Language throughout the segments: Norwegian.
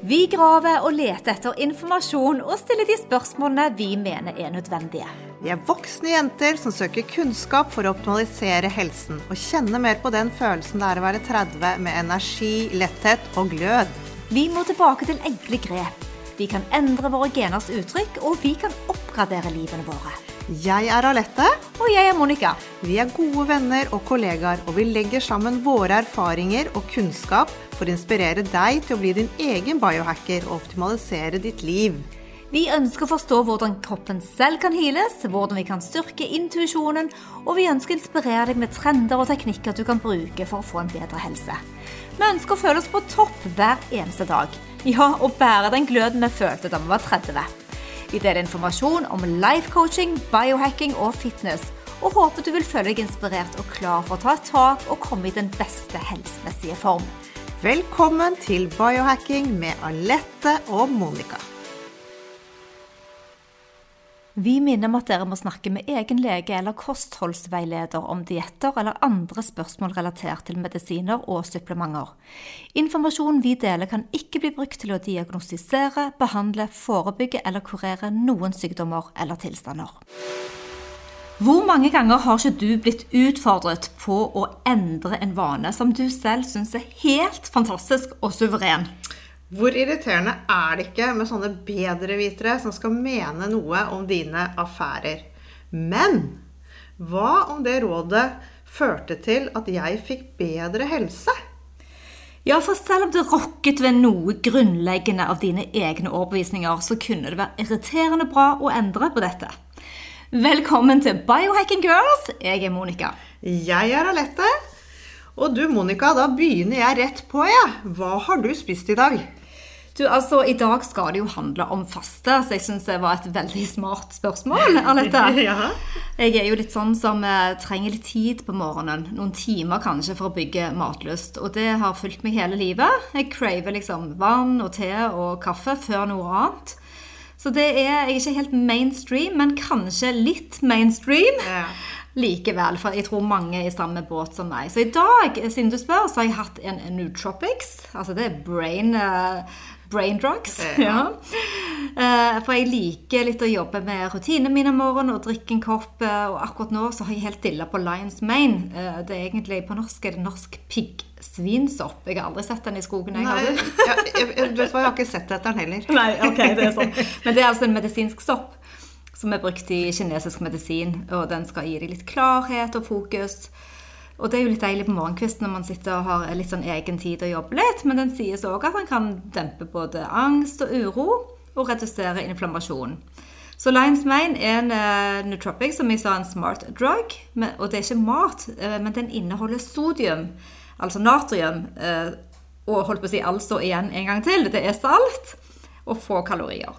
Vi graver og leter etter informasjon og stiller de spørsmålene vi mener er nødvendige. Vi er voksne jenter som søker kunnskap for å optimalisere helsen, og kjenne mer på den følelsen det er å være 30 med energi, letthet og glød. Vi må tilbake til enkle grep. Vi kan endre våre geners uttrykk, og vi kan oppgradere livene våre. Jeg er Alette. Og jeg er Monica. Vi er gode venner og kollegaer, og vi legger sammen våre erfaringer og kunnskap for å inspirere deg til å bli din egen biohacker og optimalisere ditt liv. Vi ønsker å forstå hvordan kroppen selv kan heales, hvordan vi kan styrke intuisjonen, og vi ønsker å inspirere deg med trender og teknikker du kan bruke for å få en bedre helse. Vi ønsker å føle oss på topp hver eneste dag. Ja, og bære den gløden vi følte da vi var 30. Vi deler informasjon om life coaching, biohacking og fitness, og håper du vil føle deg inspirert og klar for å ta et tak og komme i den beste helsemessige form. Velkommen til biohacking med Alette og Monica. Vi minner om at dere må snakke med egen lege eller kostholdsveileder om dietter eller andre spørsmål relatert til medisiner og supplementer. Informasjonen vi deler kan ikke bli brukt til å diagnostisere, behandle, forebygge eller kurere noen sykdommer eller tilstander. Hvor mange ganger har ikke du blitt utfordret på å endre en vane som du selv syns er helt fantastisk og suveren? Hvor irriterende er det ikke med sånne bedrevitere som skal mene noe om dine affærer? Men hva om det rådet førte til at jeg fikk bedre helse? Ja, for selv om det rokket ved noe grunnleggende av dine egne overbevisninger, så kunne det være irriterende bra å endre på dette. Velkommen til Biohacking Girls. Jeg er Monica. Jeg er Alette. Og du, Monica, da begynner jeg rett på, jeg. Ja. Hva har du spist i dag? Du, altså, I dag skal det jo handle om faste, så jeg syns det var et veldig smart spørsmål. Alette. ja. Jeg er jo litt sånn som eh, trenger litt tid på morgenen. Noen timer kanskje for å bygge matlyst. Og det har fulgt meg hele livet. Jeg craver liksom vann og te og kaffe før noe annet. Så det er, jeg er ikke helt mainstream, men kanskje litt mainstream. Ja. Likevel, for jeg tror mange er i samme båt som meg. Så i dag, siden du spør, så har jeg hatt en Nootropics. Altså det er brain uh, brain drugs. Ja. Uh, for jeg liker litt å jobbe med rutinene mine om morgenen og drikke en kopp. Uh, og akkurat nå så har jeg helt dilla på Lions Mane. Uh, det er egentlig På norsk er det norsk piggsvinsopp. Jeg har aldri sett den i skogen. Jeg, Nei, jeg, jeg, jeg, vet hva, jeg har ikke sett etter den heller. Nei, ok, det er sånn. Men det er altså en medisinsk sopp som er brukt i kinesisk medisin. Og den skal gi deg litt klarhet og fokus. Og det er jo litt deilig på morgenkvisten når man sitter og har litt sånn egen tid og jobber litt. Men den sies òg at den kan dempe både angst og uro og redusere inflammasjon. Så Lions Mane er en uh, nootropic, som jeg sa, en smart drug. Men, og det er ikke mat, uh, men den inneholder sodium, altså natrium. Uh, og holdt på å si altså igjen en gang til, det er salt og få kalorier.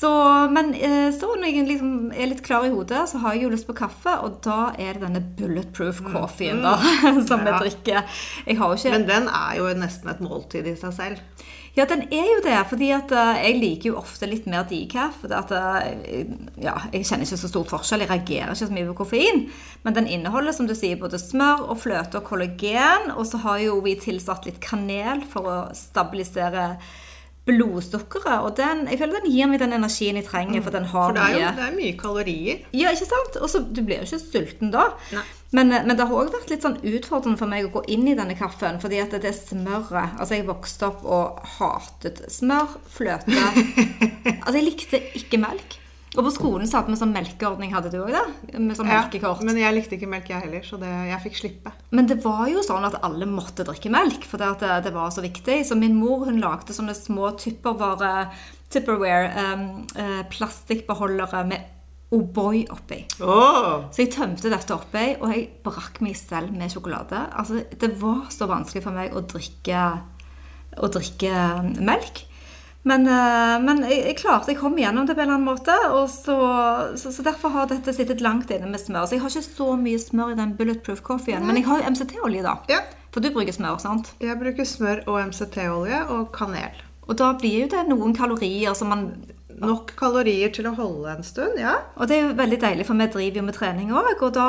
Så, men eh, så når jeg liksom er litt klar i hodet, så har jeg jo lyst på kaffe. Og da er det denne bulletproof mm. coffeen da, som ja. jeg drikker. Jeg ikke... Men den er jo nesten et måltid i seg selv. Ja, den er jo det. fordi at uh, jeg liker jo ofte litt mer decaf. At, uh, ja, jeg kjenner ikke så stor forskjell. Jeg reagerer ikke så mye på koffein. Men den inneholder som du sier, både smør og fløte og kollagen. Og så har jo vi tilsatt litt kanel for å stabilisere blodsukkeret. Og den, jeg føler den gir meg den energien jeg trenger. For den har for det er jo det er mye kalorier. Ja, ikke sant? Og så du blir jo ikke sulten da. Men, men, det har òg vært litt sånn utfordrende for meg å gå inn i denne kaffen. Fordi at det er smøret. Altså, jeg vokste opp og hatet smør, fløte Altså, jeg likte ikke melk. Og på skolen så hadde vi sånn melkeordning, hadde du òg det? Med sånn ja, melkekort. Men jeg likte ikke melk, jeg heller, så det, jeg fikk slippe. Men det var jo sånn at alle måtte drikke melk, for det, det, det var så viktig. Så min mor hun lagde sånne små tupperware, tupperware um, uh, med O'boy oppi. Oh. Så jeg tømte dette oppi, og jeg brakk meg selv med sjokolade. Altså, det var så vanskelig for meg å drikke, å drikke melk. Men, eh, men jeg, jeg, klarte, jeg kom igjennom det på en eller annen måte. så, så, så Derfor har dette sittet langt inne med smør. Så jeg har ikke så mye smør i den bulletproof coffeen. Men jeg har jo MCT-olje, da. Ja. For du bruker smør, sant? Jeg bruker smør og MCT-olje og kanel. Og da blir jo det noen kalorier som man Nok kalorier til å holde en stund, ja. Og det er jo veldig deilig, for vi driver jo med trening òg. Og da,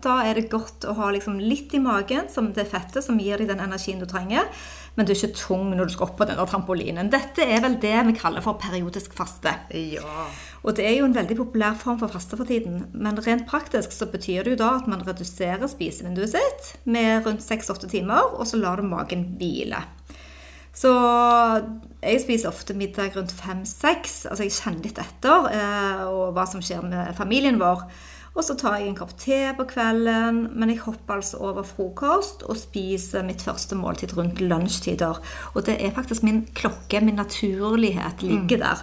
da, er det godt å ha liksom litt i magen, som det fettet som gir deg den energien du trenger. Men du er ikke tung når du skal opp på den der trampolinen. Dette er vel det vi kaller for periodisk faste. Ja. Og det er jo en veldig populær form for faste for tiden. Men rent praktisk så betyr det jo da at man reduserer spisevinduet sitt med rundt 6-8 timer, og så lar du magen hvile. Så jeg spiser ofte middag rundt fem-seks. Altså jeg kjenner litt etter eh, og hva som skjer med familien vår. Og så tar jeg en kopp te på kvelden, men jeg hopper altså over frokost og spiser mitt første måltid rundt lunsjtider. Og det er faktisk min klokke, min naturlighet, ligger der.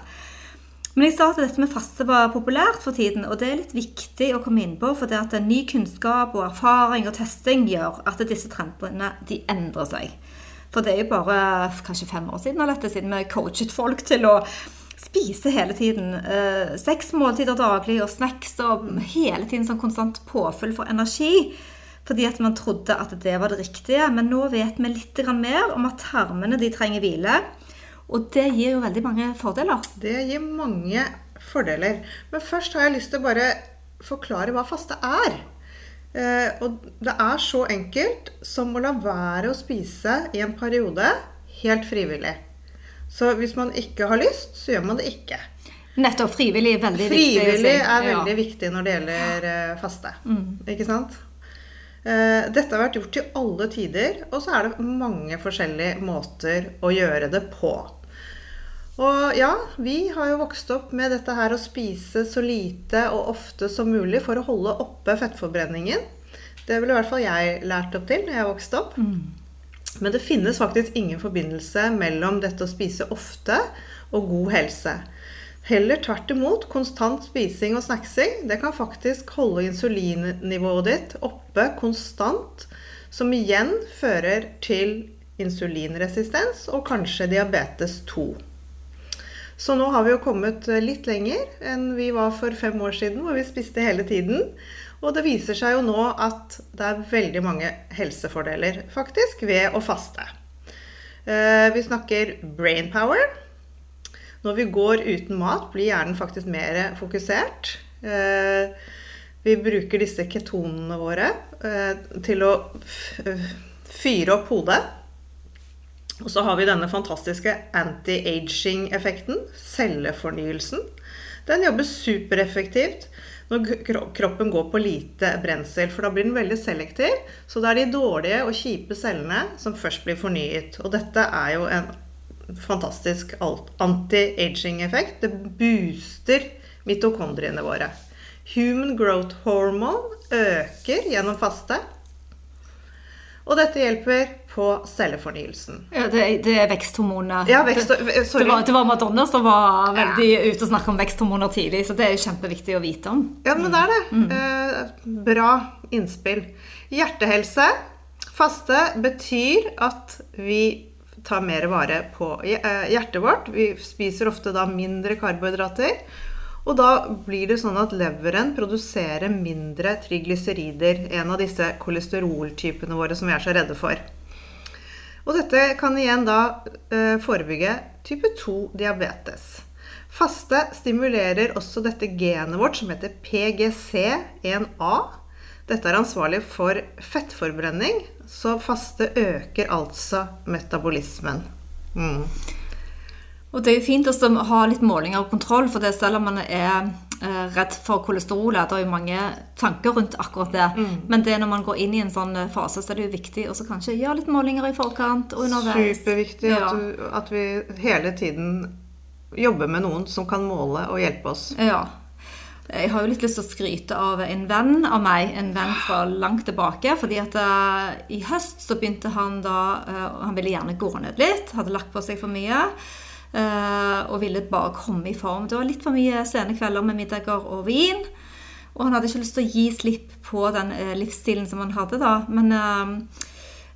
Men jeg sa at dette med faste var populært for tiden, og det er litt viktig å komme inn på, for det at ny kunnskap og erfaring og testing gjør at disse trendene de endrer seg. For det er jo bare kanskje fem år siden, eller dette, siden vi coachet folk til å spise hele tiden. Eh, seks måltider daglig og snacks og hele tiden sånn konstant påfyll for energi. Fordi at man trodde at det var det riktige. Men nå vet vi litt mer om at tarmene de trenger hvile. Og det gir jo veldig mange fordeler. Det gir mange fordeler. Men først har jeg lyst til å bare forklare hva faste er. Eh, og det er så enkelt som å la være å spise i en periode helt frivillig. Så hvis man ikke har lyst, så gjør man det ikke. Nettopp. Frivillig er veldig frivillig viktig. Frivillig er veldig ja. viktig når det gjelder eh, faste. Mm. Ikke sant? Eh, dette har vært gjort til alle tider, og så er det mange forskjellige måter å gjøre det på. Og ja, vi har jo vokst opp med dette her å spise så lite og ofte som mulig for å holde oppe fettforbrenningen. Det ville i hvert fall jeg lært opp til når jeg vokste opp. Mm. Men det finnes faktisk ingen forbindelse mellom dette å spise ofte og god helse. Heller tvert imot. Konstant spising og snacksing det kan faktisk holde insulinnivået ditt oppe konstant, som igjen fører til insulinresistens og kanskje diabetes 2. Så nå har vi jo kommet litt lenger enn vi var for fem år siden, hvor vi spiste hele tiden. Og det viser seg jo nå at det er veldig mange helsefordeler faktisk ved å faste. Eh, vi snakker brain power. Når vi går uten mat, blir hjernen faktisk mer fokusert. Eh, vi bruker disse ketonene våre til å fyre opp hodet. Og så har vi denne fantastiske anti-aging-effekten, cellefornyelsen. Den jobber supereffektivt når kroppen går på lite brensel, for da blir den veldig selektiv. Så det er de dårlige og kjipe cellene som først blir fornyet. Og dette er jo en fantastisk anti-aging-effekt. Det booster mitokondriene våre. Human growth hormone øker gjennom faste. Og dette hjelper på cellefornyelsen. Ja, det, det er veksthormoner. Ja, vekst, sorry. Det var, det var Madonna som var veldig ja. ute og snakket om veksthormoner tidlig, så det er jo kjempeviktig å vite om. Ja, men det er det. Mm. Eh, bra innspill. Hjertehelse. Faste betyr at vi tar mer vare på eh, hjertet vårt. Vi spiser ofte da mindre karbohydrater. Og da blir det sånn at leveren produserer mindre triglycerider, en av disse kolesteroltypene våre som vi er så redde for. Og dette kan igjen da eh, forebygge type 2-diabetes. Faste stimulerer også dette genet vårt som heter PGC1A. Dette er ansvarlig for fettforbrenning, så faste øker altså metabolismen. Mm. Og det er jo fint å ha litt målinger og kontroll, for det selv om man er eh, redd for kolesterol, det er jo mange tanker rundt akkurat det. Mm. Men det når man går inn i en sånn eh, fase, så er det jo viktig å kanskje gjøre litt målinger i forkant og underveis. Superviktig ja. at, du, at vi hele tiden jobber med noen som kan måle og hjelpe oss. Ja. Jeg har jo litt lyst til å skryte av en venn av meg, en venn fra langt tilbake. fordi at uh, i høst så begynte han da uh, Han ville gjerne gå ned litt, hadde lagt på seg for mye. Eh, og ville bare komme i form. Det var litt for mye sene kvelder med middager og vin. Og han hadde ikke lyst til å gi slipp på den eh, livsstilen som han hadde da. Men, eh,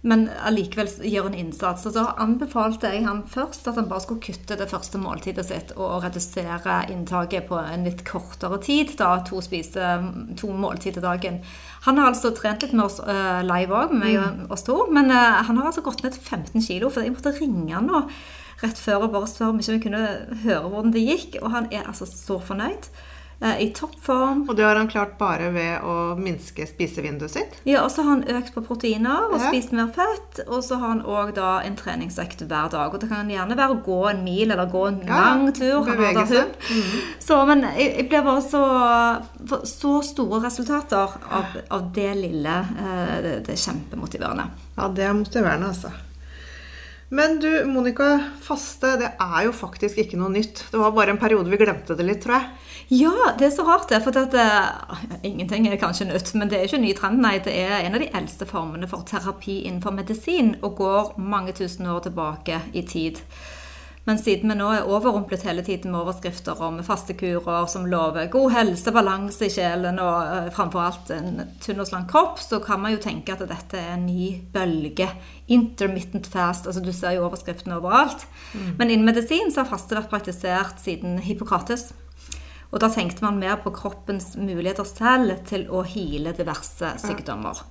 men allikevel gjøre en innsats. Så da anbefalte jeg han først at han bare skulle kutte det første måltidet sitt og redusere inntaket på en litt kortere tid. da, To, spise, to måltid til dagen. Han har altså trent litt med oss live òg, med meg og oss to. Men han har altså gått ned 15 kilo, for jeg måtte ringe han nå rett før og bare spør om ikke vi kunne høre hvordan det gikk. Og han er altså så fornøyd. eh, i toppform. Og det har han klart bare ved å minske spisevinduet sitt? Ja, og så har han økt på proteiner og Ja. spist mer fett. Og så har han òg da en treningsøkt hver dag. Og det kan gjerne være å gå en mil eller gå en Ja, lang tur. Han har bevege da seg. hund. Så, men jeg, jeg ble bare så Så store resultater av, av det lille. eh, Det, det er kjempemotiverende. Ja, det er motiverende, altså. Men du, Monica, faste det er jo faktisk ikke noe nytt. Det var bare en periode vi glemte det litt, tror jeg. Ja, det er så rart det. For at uh, ingenting er kanskje nytt, men det er ikke en ny trend. Nei, det er en av de eldste formene for terapi innenfor medisin og går mange tusen år tilbake i tid. Men siden vi nå er overrumplet hele tiden med overskrifter om fastekurer som lover god helse, balanse i sjelen og eh, framfor alt en tynn og slank kropp, så kan man jo tenke at dette er en ny bølge. Intermittent fast. altså Du ser jo overskriftene overalt. Men innen medisin så har faste vært praktisert siden Hippokrates. Og da tenkte man mer på kroppens muligheter selv til å hile diverse sykdommer.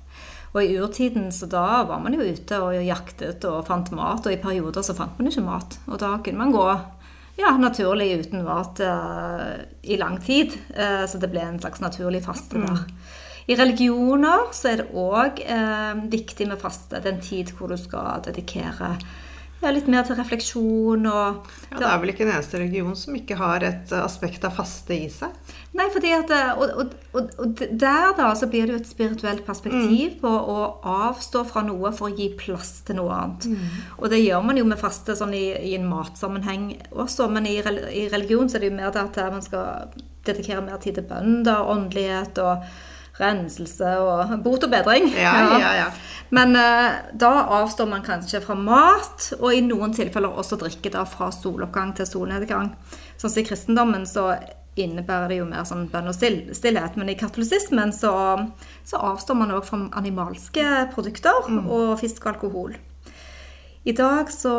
Og i urtiden så da var man jo ute og jaktet og fant mat, og i perioder så fant man ikke mat. Og da kunne man gå ja, naturlig uten mat uh, i lang tid. Uh, så det ble en slags naturlig faste der. I religioner så er det òg uh, viktig med faste. Det er en tid hvor du skal dedikere ja, litt mer til refleksjon og Ja, det er vel ikke en eneste region som ikke har et eh, aspekt av faste i seg. Nei, fordi at eh, og, og, og, og der da så blir det jo et spirituelt perspektiv på å avstå fra noe for å gi plass til noe annet. Og det gjør man jo med faste sånn i, i en matsammenheng også, men i, i religion så er det jo mer det at man skal dedikere mer tid til bønder, åndelighet og renselse og bot og bedring. Ja, ja, ja. Men eh, da avstår man kanskje fra mat, og i noen tilfeller også drikke da fra soloppgang til solnedgang. Sånn som i kristendommen så innebærer det jo mer sånn bønn og still, stillhet, men i katolisismen så, så avstår man òg fra animalske produkter og fisk og alkohol. I dag så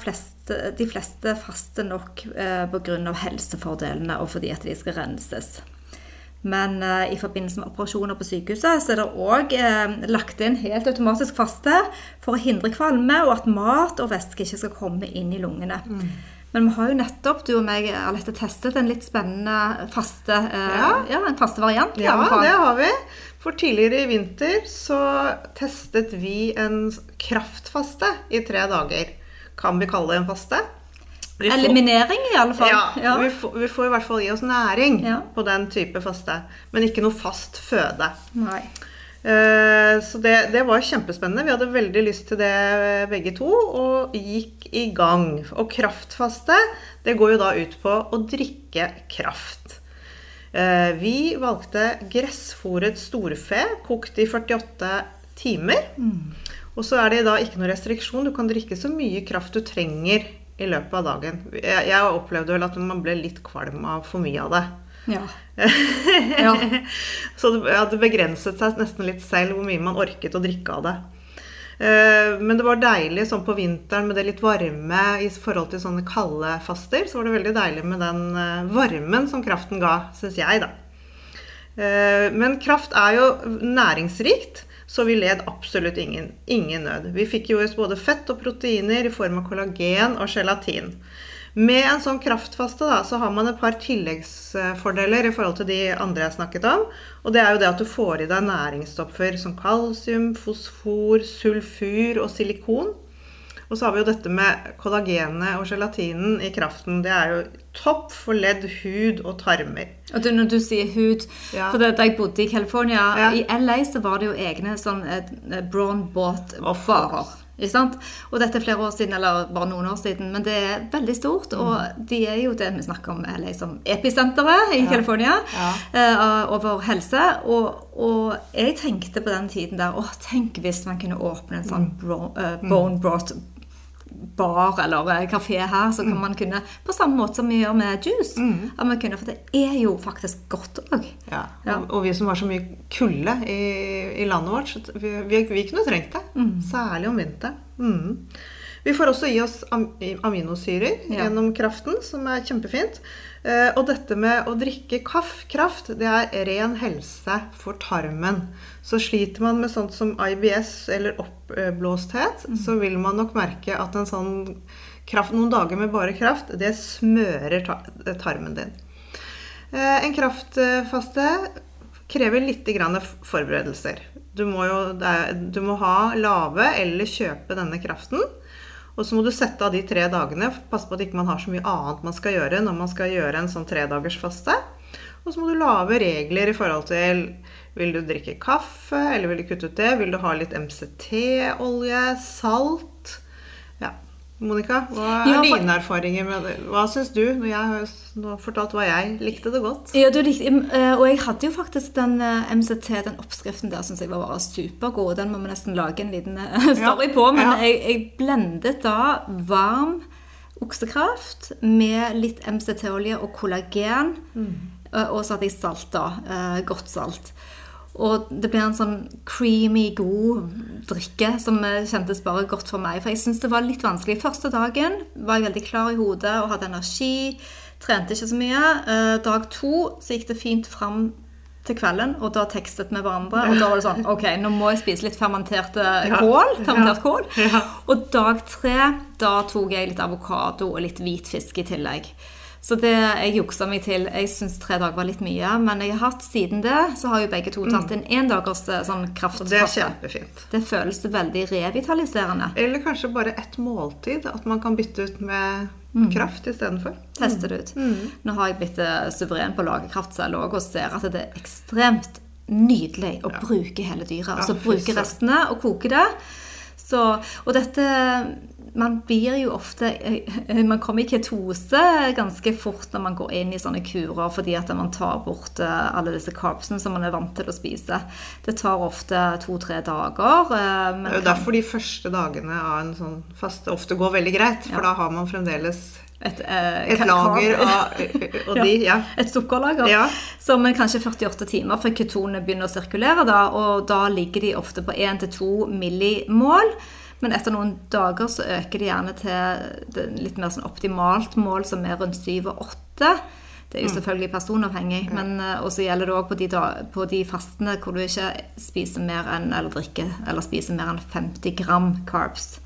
fleste, de fleste faster nok eh, pga. helsefordelene og fordi at de skal renses. Men eh, i forbindelse med operasjoner på sykehuset så er det òg eh, lagt inn helt automatisk faste for å hindre kvalme og at mat og væske ikke skal komme inn i lungene. Men vi har jo nettopp, du og meg, Alette, testet en litt spennende faste eh, Ja. ja, en faste variant. Ja, det har vi. For tidligere i vinter så testet vi en kraftfaste i tre dager. Kan vi kalle det en faste? Får- Eliminering, i alle fall. Ja, Vi, får, vi får i hvert fall gi oss næring Ja. på den type faste. Men ikke noe fast føde. Nei. Uh, Så det, det var kjempespennende. Vi hadde veldig lyst til det eh, begge to, og gikk i gang. Og kraftfaste, det går jo da ut på å drikke kraft. Uh, Vi valgte gressfòret storfe, kokt i 48 timer. Og så er det da ikke noe restriksjon. Du kan drikke så mye kraft du trenger i løpet av dagen. Jeg, jeg opplevde vel at man ble litt kvalm av for mye av det. Ja. ja. Så det, ja, det begrenset seg nesten litt selv hvor mye man orket å drikke av det. Eh, Men det var deilig sånn på vinteren med det litt varme i forhold til sånne kalde faster. Så var det veldig deilig med den eh, varmen som kraften ga, syns jeg, da. Eh, Men kraft er jo næringsrikt, så vi led absolutt ingen, ingen nød. Vi fikk jo i oss både fett og proteiner i form av kollagen og gelatin. Med en sånn kraftfaste da, så har man et par tilleggsfordeler i forhold til de andre jeg snakket om. Og det er jo det at du får i deg næringsstoffer som kalsium, fosfor, sulfur og silikon. Og så har vi jo dette med kollagenet og gelatinen i kraften. Det er jo topp for ledd, hud og tarmer. Og du, når du sier hud Ja. For det, Da jeg bodde i California, Ja. i LA så var det jo egne sånn eh, brown Of bought-varer. Ikke sant? Og dette er flere år siden, eller bare noen år siden, men det er veldig stort. Mm. Og de er jo det vi snakker om LA som episenteret i California Ja. Uh, over helse. Og, og jeg tenkte på den tiden der Å, tenk hvis man kunne åpne en sånn Mm. bro, uh, bone brought bar eller eh, kafé her, så Mm. kan man kunne På samme måte som vi gjør med juice. At man kunne, For det er jo faktisk godt òg. Ja. Ja. Og, og vi som har så mye kulde i, i landet vårt, så vi, vi, vi kunne trengt det. Særlig om vinteren. Mm. Vi får også i oss am aminosyrer Ja. gjennom kraften, som er kjempefint. Eh, og dette med å drikke kaff, kraft, det er ren helse for tarmen. Så sliter man med sånt som IBS eller oppblåsthet, så vil man nok merke at en sånn kraft, noen dager med bare kraft, det smører tarmen din. Eh, En kraftfaste krever litt forberedelser. Du må jo du må ha lave eller kjøpe denne kraften. Og så må du sette av de tre dagene. Passe på at ikke man har så mye annet man skal gjøre når man skal gjøre en sånn tredagers faste. Og så må du lage regler i forhold til Vil du drikke kaffe, eller vil du kutte ut det? Vil du ha litt MCT-olje? Salt? Monica, hva er Ja, for- dine erfaringer med det? Hva syns du, når jeg har nå fortalt hva jeg likte det godt? Ja, du likte, eh, og jeg hadde jo faktisk den eh, MCT, den oppskriften der, syns jeg var bare supergod. Den må vi nesten lage en liten eh, story Ja, på. Men ja. jeg, jeg blendet da varm oksekraft med litt MCT-olje og kollagen. Mm. Og så hadde jeg salt, da. Godt salt. Og det ble en sånn creamy, god drikke som kjentes bare godt for meg. For jeg syns det var litt vanskelig. Første dagen var jeg veldig klar i hodet og hadde energi. Trente ikke så mye. Eh, Dag to så gikk det fint fram til kvelden, og da tekstet vi hverandre. Og da var det sånn Ok, nå må jeg spise litt fermenterte kål. Fermentert kål. Og dag tre, da tok jeg litt avokado og litt hvitfisk i tillegg. Så det jeg juksa meg til Jeg syns tre dager var litt mye, men jeg har hatt siden det, så har jo begge to tatt en endagers eh, sånn Og det er kjempefint. Det føles veldig revitaliserende. Eller kanskje bare ett måltid. At man kan bytte ut med Mm. kraft istedenfor. Teste det ut. Nå har jeg blitt eh, suveren på å lage kraftceller og ser at det er ekstremt nydelig å bruke hele dyret. Altså ja, bruke restene og koke det. Så, og dette Man blir jo ofte eh, Man kommer i ketose ganske fort når man går inn i sånne kurer fordi at man tar bort eh, alle disse carbsene som man er vant til å spise. Det tar ofte to-tre dager. eh, men Det er jo derfor de første dagene av en sånn faste ofte går veldig greit. For da har man fremdeles et, eh, et lager av Og de, ja. Et sukkerlager. Ja. Som kanskje 48 timer før ketonene begynner å sirkulere. Da, og da ligger de ofte på 1-2 millimål. Men etter noen dager så øker de gjerne til det litt mer sånn optimalt mål, som er rundt 7 og 8. Det er jo selvfølgelig personavhengig, men Og også gjelder det òg på, de på de fastene hvor du ikke spiser mer enn eller drikker eller spiser mer enn 50 gram carbs.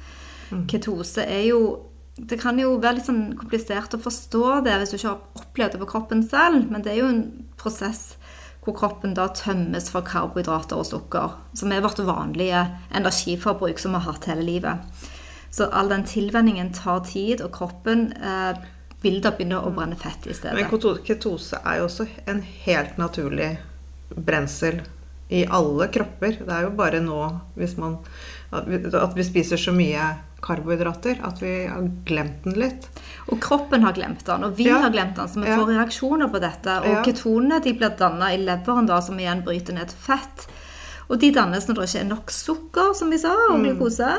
Ketose er jo Det kan jo være litt sånn komplisert å forstå det hvis du ikke har opplevd det på kroppen selv, men det er jo en prosess hvor kroppen da tømmes for karbohydrater og sukker, som er vårt vanlige energiforbruk som vi har hatt hele livet. Så all den tilvenningen tar tid, og kroppen eh, vil da begynne å brenne fett i stedet. Men ketose er jo også en helt naturlig brensel i alle kropper. Det er jo bare nå hvis man at vi spiser så mye karbohydrater at vi har glemt den litt. Og kroppen har glemt den, og vi Ja. har glemt den, så vi Ja. får reaksjoner på dette. Og Ja. ketonene de blir dannet i leveren, da, som igjen bryter ned fett. Og de dannes når det ikke er nok sukker, som vi sa, og Mm. glukose.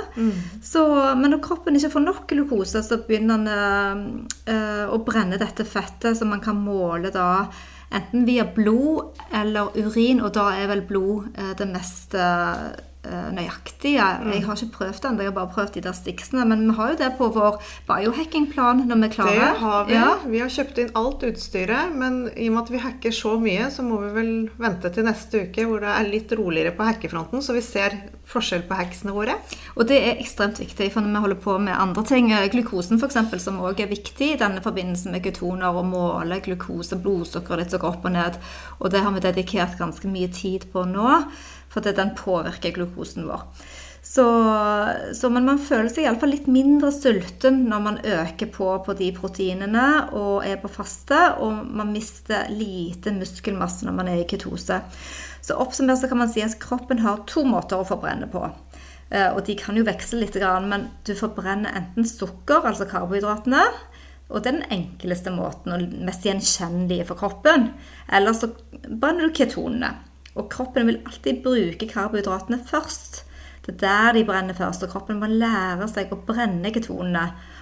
Så, men når kroppen ikke får nok glukose, så begynner den eh, å brenne dette fettet, som man kan måle da enten via blod eller urin, og da er vel blod eh, det mest eh, eh, nøyaktige. Jeg har ikke prøvd den, jeg har bare prøvd de der stiksene. Men vi har jo det på vår biohacking-plan når vi Det klarer. har vi. Ja. Vi har kjøpt inn alt utstyret, men i og med at vi hacker så mye, så må vi vel vente til neste uke hvor det er litt roligere på hackefronten, så vi ser forskjell på hacksene våre. Og det er ekstremt viktig, for når vi holder på med andre ting, eh, glukosen f.eks., som òg er viktig i denne forbindelsen med ketoner, å måle glukose, blodsukkeret ditt som går opp og ned, og det har vi dedikert ganske mye tid på nå, for det, den påvirker glukosen vår. Så, så, men man føler seg iallfall litt mindre sulten når man øker på på de proteinene og er på faste, og man mister lite muskelmasse når man er i ketose. Så oppsummert så kan man si at kroppen har to måter å forbrenne på. Eh, Og de kan jo veksle litt, men du forbrenner enten sukker, altså karbohydratene, og det er den enkleste måten og mest gjenkjennelige for kroppen. Eller så brenner du ketonene. Og kroppen vil alltid bruke karbohydratene først. Det er der de brenner først, og kroppen må lære seg å brenne ketonene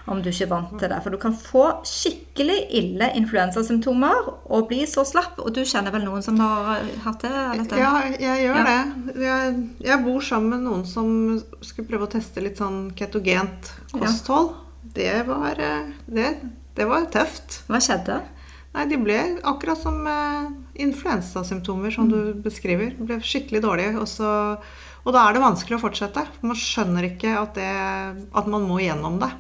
om du ikke er vant til det. For du kan få skikkelig ille influensasymptomer og bli så slapp. Og du kjenner vel noen som har hatt det? Eller? Ja, jeg gjør Ja. det. Jeg, jeg bor sammen med noen som skulle prøve å teste litt sånn ketogent kosthold. Det, var, eh, det, det var tøft. Hva skjedde? Nei, de ble akkurat som eh, influensasymptomer, som du beskriver. Ble skikkelig dårlige. Og, så, og da er det vanskelig å fortsette. Man skjønner ikke at, det, at man må gjennom det.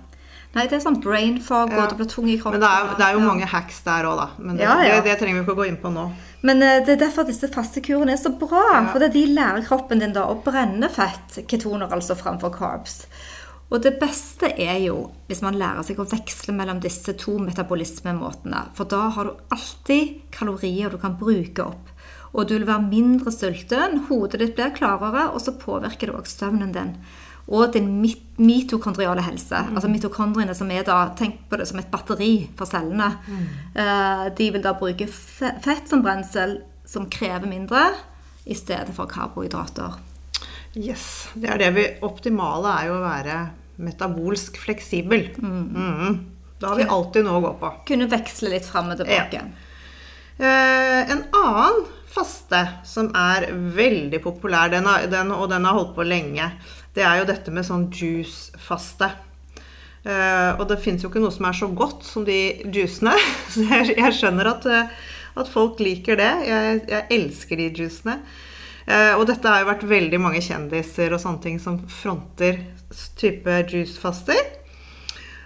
Nei, det er sånn brain fog, Ja. og du blir tung i kroppen. Men det er, det er jo Ja. mange hacks der òg, da. Men det, Ja. Det, det trenger vi ikke å gå inn på nå. Men eh, det er derfor disse faste kurene er så bra. For de lærer kroppen din da å brenne fett, ketoner altså, framfor carbs. Og det beste er jo hvis man lærer seg å veksle mellom disse to metabolismemåtene. For da har du alltid kalorier du kan bruke opp. Og du vil være mindre sulten, hodet ditt blir klarere, og så påvirker det også søvnen din. Og din mit- mitokondriale helse. Altså mitokondriene som er da, Tenk på det som et batteri for cellene. Eh, de vil da bruke fett som brensel, som krever mindre, i stedet for karbohydrater. Yes, det er det vi Optimale er jo å være metabolsk fleksibel. Mm. Da har vi alltid noe å gå på. Kunne veksle litt fram og tilbake. Eh, en annen faste som er veldig populær, den har, den, og den har holdt på lenge, det er jo dette med sånn juice-faste. Eh, og det fins jo ikke noe som er så godt som de juicene. Så jeg, jeg skjønner at, eh, at folk liker det. Jeg, jeg elsker de juicene. Eh, og dette har jo vært veldig mange kjendiser og sånne ting som fronter type juice-faster.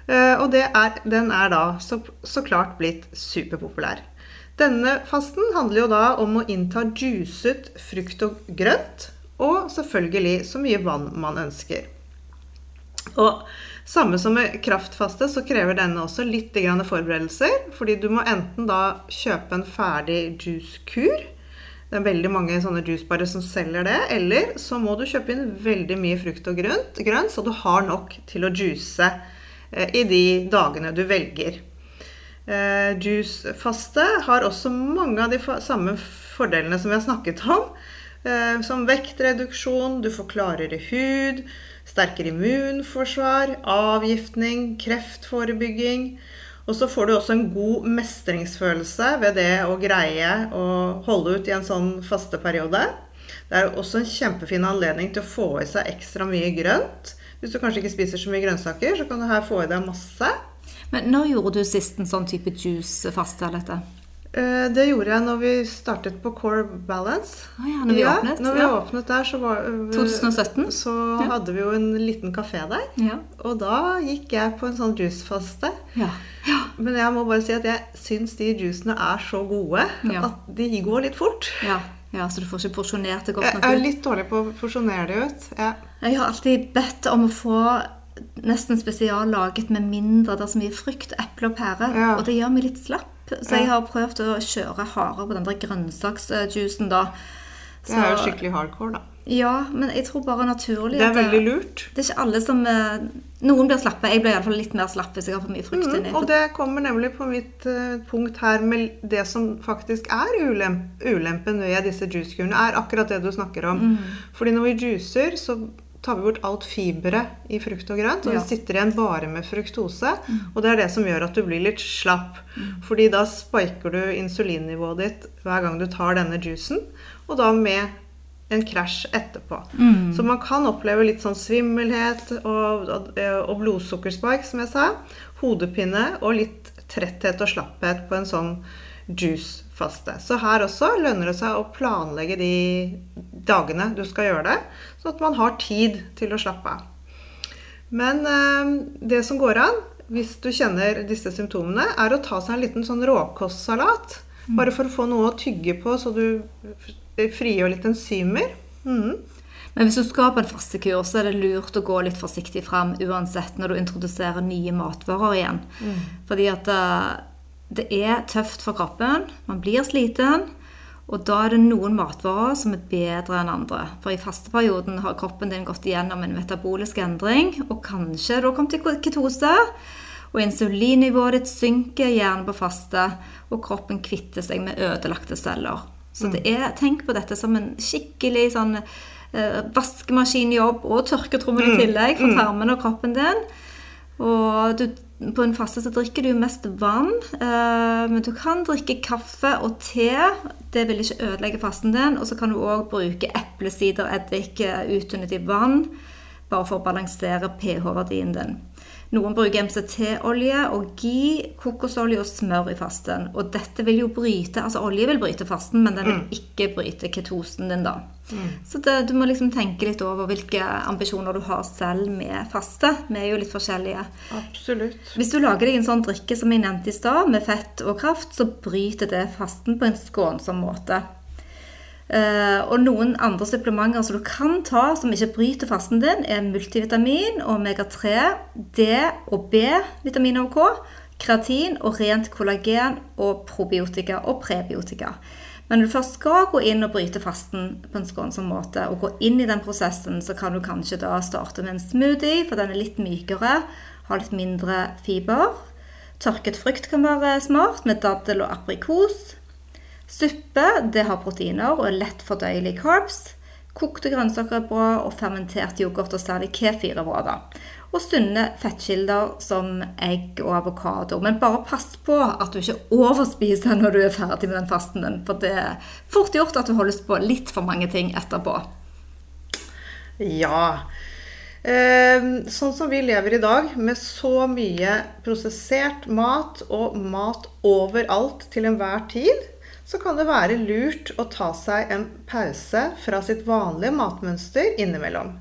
Eh, og er, den er da så, så klart blitt superpopulær. Denne fasten handler jo da om å innta juicet frukt og grønt, og selvfølgelig så mye vann man ønsker. Og samme som med kraftfaste, så krever denne også litt forberedelser. Fordi du må enten da kjøpe en ferdig juicekur. Det er veldig mange sånne juicebarer som selger det. Eller så må du kjøpe inn veldig mye frukt og grønt, grønt så du har nok til å juice eh, i de dagene du velger. Eh, Juicefaste har også mange av de samme fordelene som vi har snakket om. Eh, som vektreduksjon, du får klarere hud, sterkere immunforsvar, avgiftning, kreftforebygging. Og så får du også en god mestringsfølelse ved det å greie å holde ut i en sånn fasteperiode. Det er også en kjempefin anledning til å få i seg ekstra mye grønt. Hvis du kanskje ikke spiser så mye grønnsaker, så kan du her få i deg masse. Men når gjorde du sist en sånn type juice-faste? Eh, Det gjorde jeg når vi startet på Core Balance. Oh ja, når vi åpnet, Når vi ja. åpnet der, så, var, eh, 2017? så Ja. hadde vi jo en liten kafé der. Ja. Og da gikk jeg på en sånn juicefaste. ja. Men jeg må bare si at jeg syns de juicene er så gode Ja. at de går litt fort. Ja. ja, så du får ikke porsjonert det godt nok? Jeg er litt dårlig på å porsjonere det ut. Ja. Jeg har alltid bedt om å få nesten spesial laget med mindre. Det er så mye frukt, eple og pære. Ja. Og det gjør meg litt slapp. Så jeg har prøvd å kjøre hardere på den der grønnsaksjuicen da. Det er jo skikkelig hardcore, da. Ja, men jeg tror bare naturlig Det er veldig lurt. Det er ikke alle som eh, Noen blir slappe. Jeg blir iallfall litt mer slapp hvis jeg har for mye frukt inni. Mm, og det kommer nemlig på mitt uh, punkt her med det som faktisk er ulem ulempen ved disse juicekurene, er akkurat det du snakker om. Mm. Fordi når vi juicer, så tar vi bort alt fiberet i frukt og grønt, og Ja. vi sitter igjen bare med fruktose. Og det er det som gjør at du blir litt slapp. Mm. Fordi da spiker du insulinnivået ditt hver gang du tar denne juicen, og da med en krasj etterpå. Mm. Så man kan oppleve litt sånn svimmelhet og, og, og blodsukkerspike, som jeg sa. Hodepine og litt tretthet og slapphet på en sånn juice-faste. Så her også lønner det seg å planlegge de dagene du skal gjøre det, sånn at man har tid til å slappe av. Men eh, det som går an, hvis du kjenner disse symptomene, er å ta seg en liten sånn råkostsalat. Bare for å få noe å tygge på, så du frigjør litt enzymer. Mm. Men hvis du skal på en fastekur, så er det lurt å gå litt forsiktig fram uansett når du introduserer nye matvarer igjen. Fordi at eh, det er tøft for kroppen. Man blir sliten. Og da er det noen matvarer som er bedre enn andre. For i fasteperioden har kroppen din gått igjennom en metabolisk endring, og kanskje da kom til ketose. Og insulinnivået ditt synker gjerne på faste, og kroppen kvitter seg med ødelagte celler. Så det er, tenk på dette som en skikkelig sånn eh, vaskemaskinjobb og tørketrommel i tillegg for tarmene og kroppen din. Og du, på en faste så drikker du mest vann, eh, men du kan drikke kaffe og te. Det vil ikke ødelegge fasten din. Og så kan du òg bruke eplesidereddik eh, utvunnet i vann, bare for å balansere pH-verdien din. Noen bruker MCT-olje og ghee, kokosolje og smør i fasten. Og dette vil jo bryte Altså olje vil bryte fasten, men den vil ikke bryte ketosen din, da. Så det, du må liksom tenke litt over hvilke ambisjoner du har selv med faste. Vi er jo litt forskjellige. Absolutt. Hvis du lager deg en sånn drikke som jeg nevnte i stad, med fett og kraft, så bryter det fasten på en skånsom måte. Eh, og noen andre supplementer som du kan ta som ikke bryter fasten din, er multivitamin, omega-3, D og B-vitamin og K, kreatin og rent kollagen og probiotika og prebiotika. Men når du først skal gå inn og bryte fasten på en skånsom måte, og gå inn i den prosessen, så kan du kanskje da starte med en smoothie, for den er litt mykere, har litt mindre fiber. Tørket frukt kan være smart, med daddel og aprikos. Suppe det har proteiner og er lett fordøyelig carbs. Kokte grønnsaker er bra, og fermentert yoghurt og særlig kefir er bra. da. Og sunne fettkilder som egg og avokado. Men bare pass på at du ikke overspiser når du er ferdig med den fasten din. For det er fort gjort at du holdes på litt for mange ting etterpå. Ja. Eh, sånn som vi lever i dag, med så mye prosessert mat og mat overalt til enhver tid, så kan det være lurt å ta seg en pause fra sitt vanlige matmønster innimellom.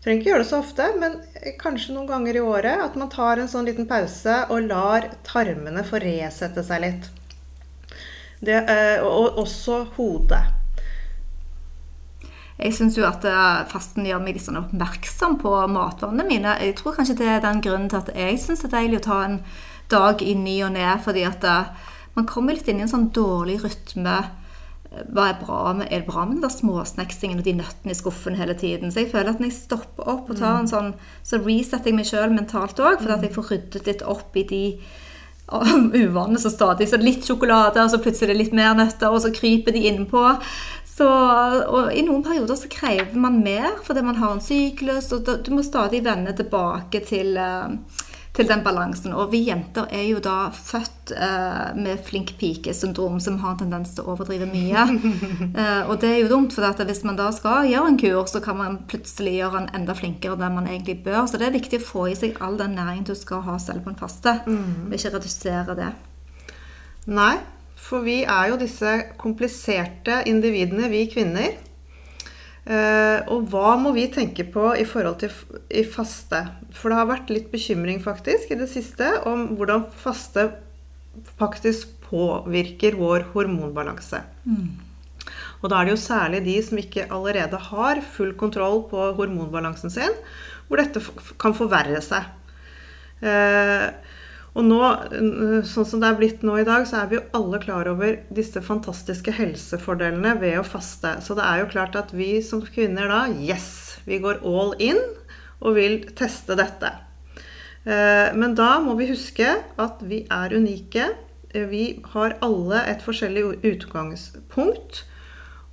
Du Trenger ikke gjøre det så ofte, men kanskje noen ganger i året. At man tar en sånn liten pause og lar tarmene få resette seg litt. Det, eh, og også hodet. Jeg syns jo at eh, fasten gjør meg litt sånn oppmerksom på matvanene mine. Jeg tror kanskje det er den grunnen til at jeg syns det er deilig å ta en dag i ny og ne, fordi at eh, man kommer litt inn i en sånn dårlig rytme. Hva er bra med, er det bra med den der småsnacksingen og de nøttene i skuffen hele tiden? Så jeg føler at når jeg stopper opp og tar en sånn, så resetter jeg meg sjøl mentalt òg, fordi at jeg får ryddet litt opp i de uvanene som stadig Så litt sjokolade, og så plutselig litt mer nøtter, og så kryper de innpå. Så, og I noen perioder så krever man mer fordi man har en syklus, og du må stadig vende tilbake til eh, til den balansen. Og vi jenter er jo da født eh, med flink pike-syndrom, som har en tendens til å overdrive mye. eh, og det er jo dumt, for hvis man da skal gjøre en kur, så kan man plutselig gjøre den enda flinkere enn man egentlig bør. Så det er viktig å få i seg all den næringen du skal ha selv på en faste. Mm. Ikke redusere det. Nei, for vi er jo disse kompliserte individene, vi kvinner. Uh, og hva må vi tenke på i forhold til i faste? For det har vært litt bekymring faktisk i det siste om hvordan faste faktisk påvirker vår hormonbalanse. Mm. Og da er det jo særlig de som ikke allerede har full kontroll på hormonbalansen sin, hvor dette kan forverre seg. Uh, og nå, sånn som det er blitt nå i dag, så er vi jo alle klar over disse fantastiske helsefordelene ved å faste. Så det er jo klart at vi som kvinner da, yes, vi går all in og vil teste dette. Eh, men da må vi huske at vi er unike. Vi har alle et forskjellig utgangspunkt.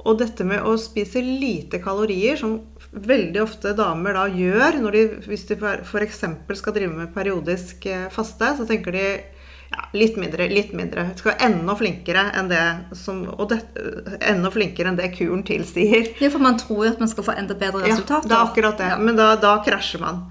Og dette med å spise lite kalorier, som veldig ofte damer da gjør de, hvis de f.eks. skal drive med periodisk eh, faste, så tenker de ja, litt mindre, litt mindre. Skal være enda flinkere enn det som Og det, enda flinkere enn det kuren tilsier. Ja, for man tror jo at man skal få enda bedre resultater. Ja, det er akkurat det. Ja. Men da, da krasjer man.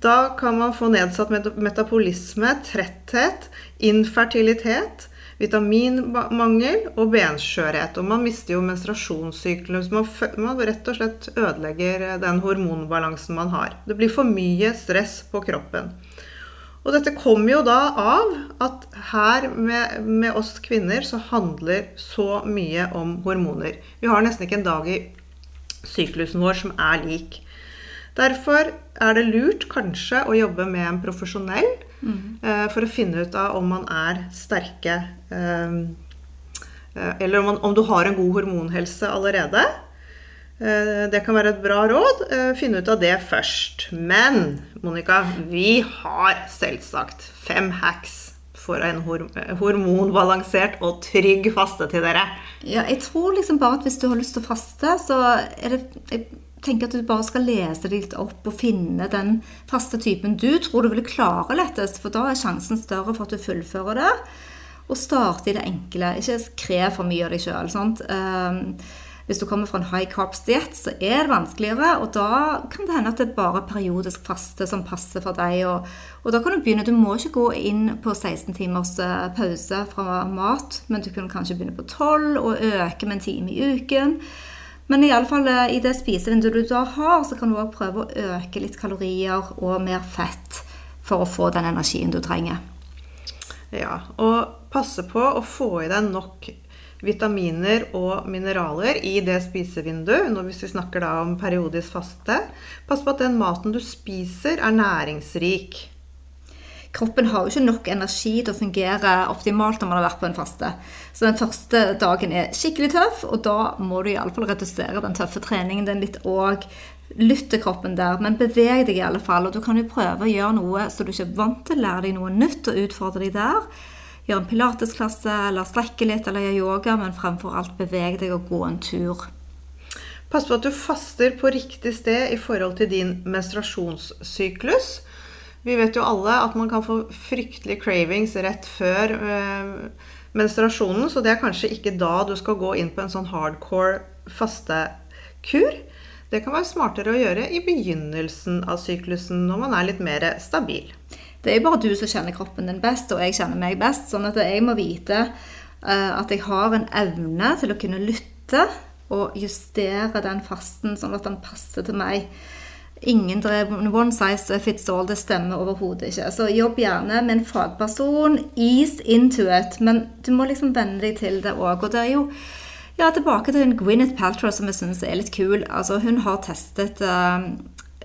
Da kan man få nedsatt metabolisme, tretthet, infertilitet vitaminmangel og benskjørhet. Og man mister jo menstruasjonssyklus. Man, man rett og slett ødelegger den hormonbalansen man har. Det blir for mye stress på kroppen. Og dette kommer jo da av at her med, med, oss kvinner så handler så mye om hormoner. Vi har nesten ikke en dag i syklusen vår som er lik. Derfor er det lurt kanskje å jobbe med en profesjonell mm. for å finne ut av om man er sterke eh, eh, Eller om, man, om, du har en god hormonhelse allerede. Det kan være et bra råd. Finne ut av det først. Men Monica, vi har selvsagt fem hacks for en hormonbalansert og trygg faste til dere. Ja, jeg tror liksom bare at hvis du har lyst til å faste, så er det tenker at du bare skal lese deg litt opp og finne den faste typen du tror du vil klare lettest, for da er sjansen større for at du fullfører det. Og starte i det enkle. Ikke krev for mye av deg sjøl. Um, Hvis du kommer fra en high carbs diett, så er det vanskeligere. Og da kan det hende at det er bare periodisk faste som passer for deg. Og, og da kan du begynne. Du må ikke gå inn på 16 timers eh, pause fra mat, men du kan kanskje begynne på 12 og øke med en time i uken. Men i, alle fall, eh, i det spisevinduet du da har, så kan du også prøve å øke litt kalorier og mer fett for å få den energien du trenger. Ja, og passe på å få i deg nok vitaminer og mineraler i det spisevinduet, hvis vi snakker da om periodisk faste. Pass på at den maten du spiser, er næringsrik. Kroppen har jo ikke nok energi til å fungere optimalt når man har vært på en faste. Så den første dagen er skikkelig tøff, og da må du iallfall redusere den tøffe treningen din litt òg. Lytt til kroppen der, men beveg deg i alle fall. Og du kan jo prøve å gjøre noe så du ikke er vant til, lære deg noe nytt og utfordre deg der Gjør en pilatesklasse eller strekke litt eller gjør yoga, men fremfor alt beveg deg og gå en tur. Pass på at du faster på riktig sted i forhold til din menstruasjonssyklus. Vi vet jo alle at man kan få fryktelig cravings rett før øh, menstruasjonen, så det er kanskje ikke da du skal gå inn på en sånn hardcore fastekur. Det kan være smartere å gjøre i begynnelsen av syklusen når man er litt mer stabil. Det er jo bare du som kjenner kroppen din best, og jeg kjenner meg best. Sånn at jeg må vite uh, at jeg har en evne til å kunne lytte og justere den fasten sånn at den passer til meg. Ingen one size fits all. Det stemmer overhodet ikke. Så jobb gjerne med en fagperson. Ease into it. Men du må liksom venne deg til det òg. Og det er jo ja, tilbake til hun Gwyneth Paltrow, som jeg syns er litt kul. Altså, hun har testet uh,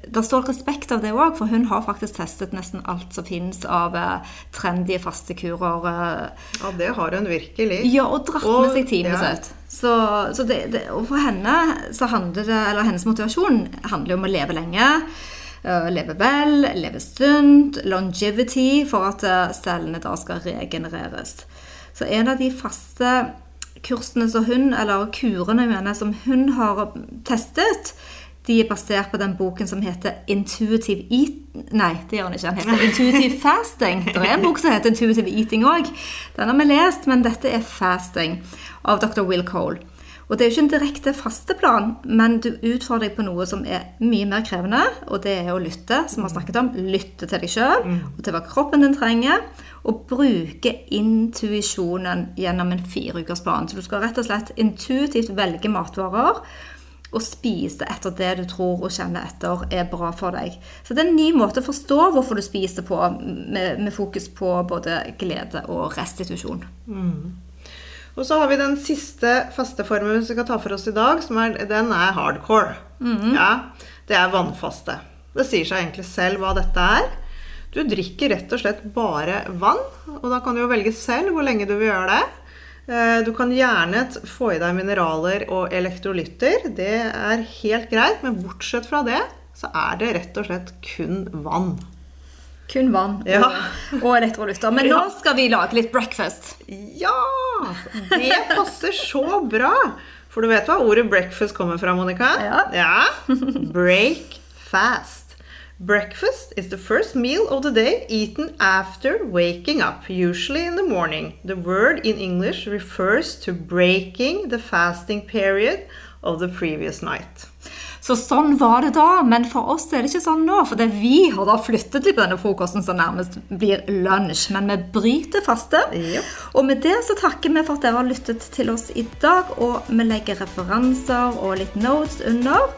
det står respekt av det òg, for hun har faktisk testet nesten alt som finnes av uh, trendy fastekurer. Uh, ja, det har hun virkelig. Ja, og dratt med seg teamet ja. sitt. Så, så det, det, og for henne så handler det, eller hennes motivasjon handler om å leve lenge. Uh, leve vel, leve sunt, longevity, for at cellene da skal regenereres. Så en av de faste kursene som hun, eller kurene mener, som hun har testet, de er basert på den boken som heter Intuitive Eat... Nei, det gjør den ikke. Den heter Intuitive Fasting. Det er en bok som heter Intuitive Eating òg. Den har vi lest, men dette er Fasting av dr. Will Cole. Og Det er jo ikke en direkte fasteplan, men du utfordrer deg på noe som er mye mer krevende, og det er å lytte, som vi har snakket om. Lytte til deg sjøl mm. og til hva kroppen din trenger. Og bruke intuisjonen gjennom en fireukersplan. Så du skal rett og slett intuitivt velge matvarer og spise etter det du tror og kjenner etter er bra for deg. Så det er en ny måte å forstå hvorfor du spiser på, med, med fokus på både glede og restitusjon. Mm. Og så har vi den siste fasteformen vi skal ta for oss i dag. Er, den er hardcore. Mm. Ja, det er vannfaste. Det sier seg egentlig selv hva dette er. Du drikker rett og slett bare vann, og da kan du jo velge selv hvor lenge du vil gjøre det. Eh, du kan gjerne få i deg mineraler og elektrolytter. Det er helt greit, men bortsett fra det så er det rett og slett kun vann. Kun vann ja. og, og elektrolytter. Men nå skal vi lage litt breakfast. Ja! Det passer så bra. For du vet hva ordet breakfast kommer fra, Monica? Ja. ja. Break fast. Breakfast is the first meal of the day eaten after waking up, usually in the morning. The word in English refers to breaking the fasting period of the previous night. Så sånn var det da, men for oss er det ikke sånn nå. For vi har da flyttet litt på denne frokosten som nærmest blir lunsj. Men vi bryter faste. Ja. Og med det så takker vi for at dere har lyttet til oss i dag. Og vi legger referanser og litt notes under.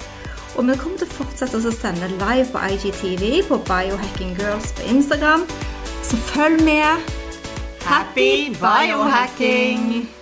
Og vi kommer til å fortsette å sende live på IGTV på Biohacking Girls på Instagram. Så følg med. Happy biohacking!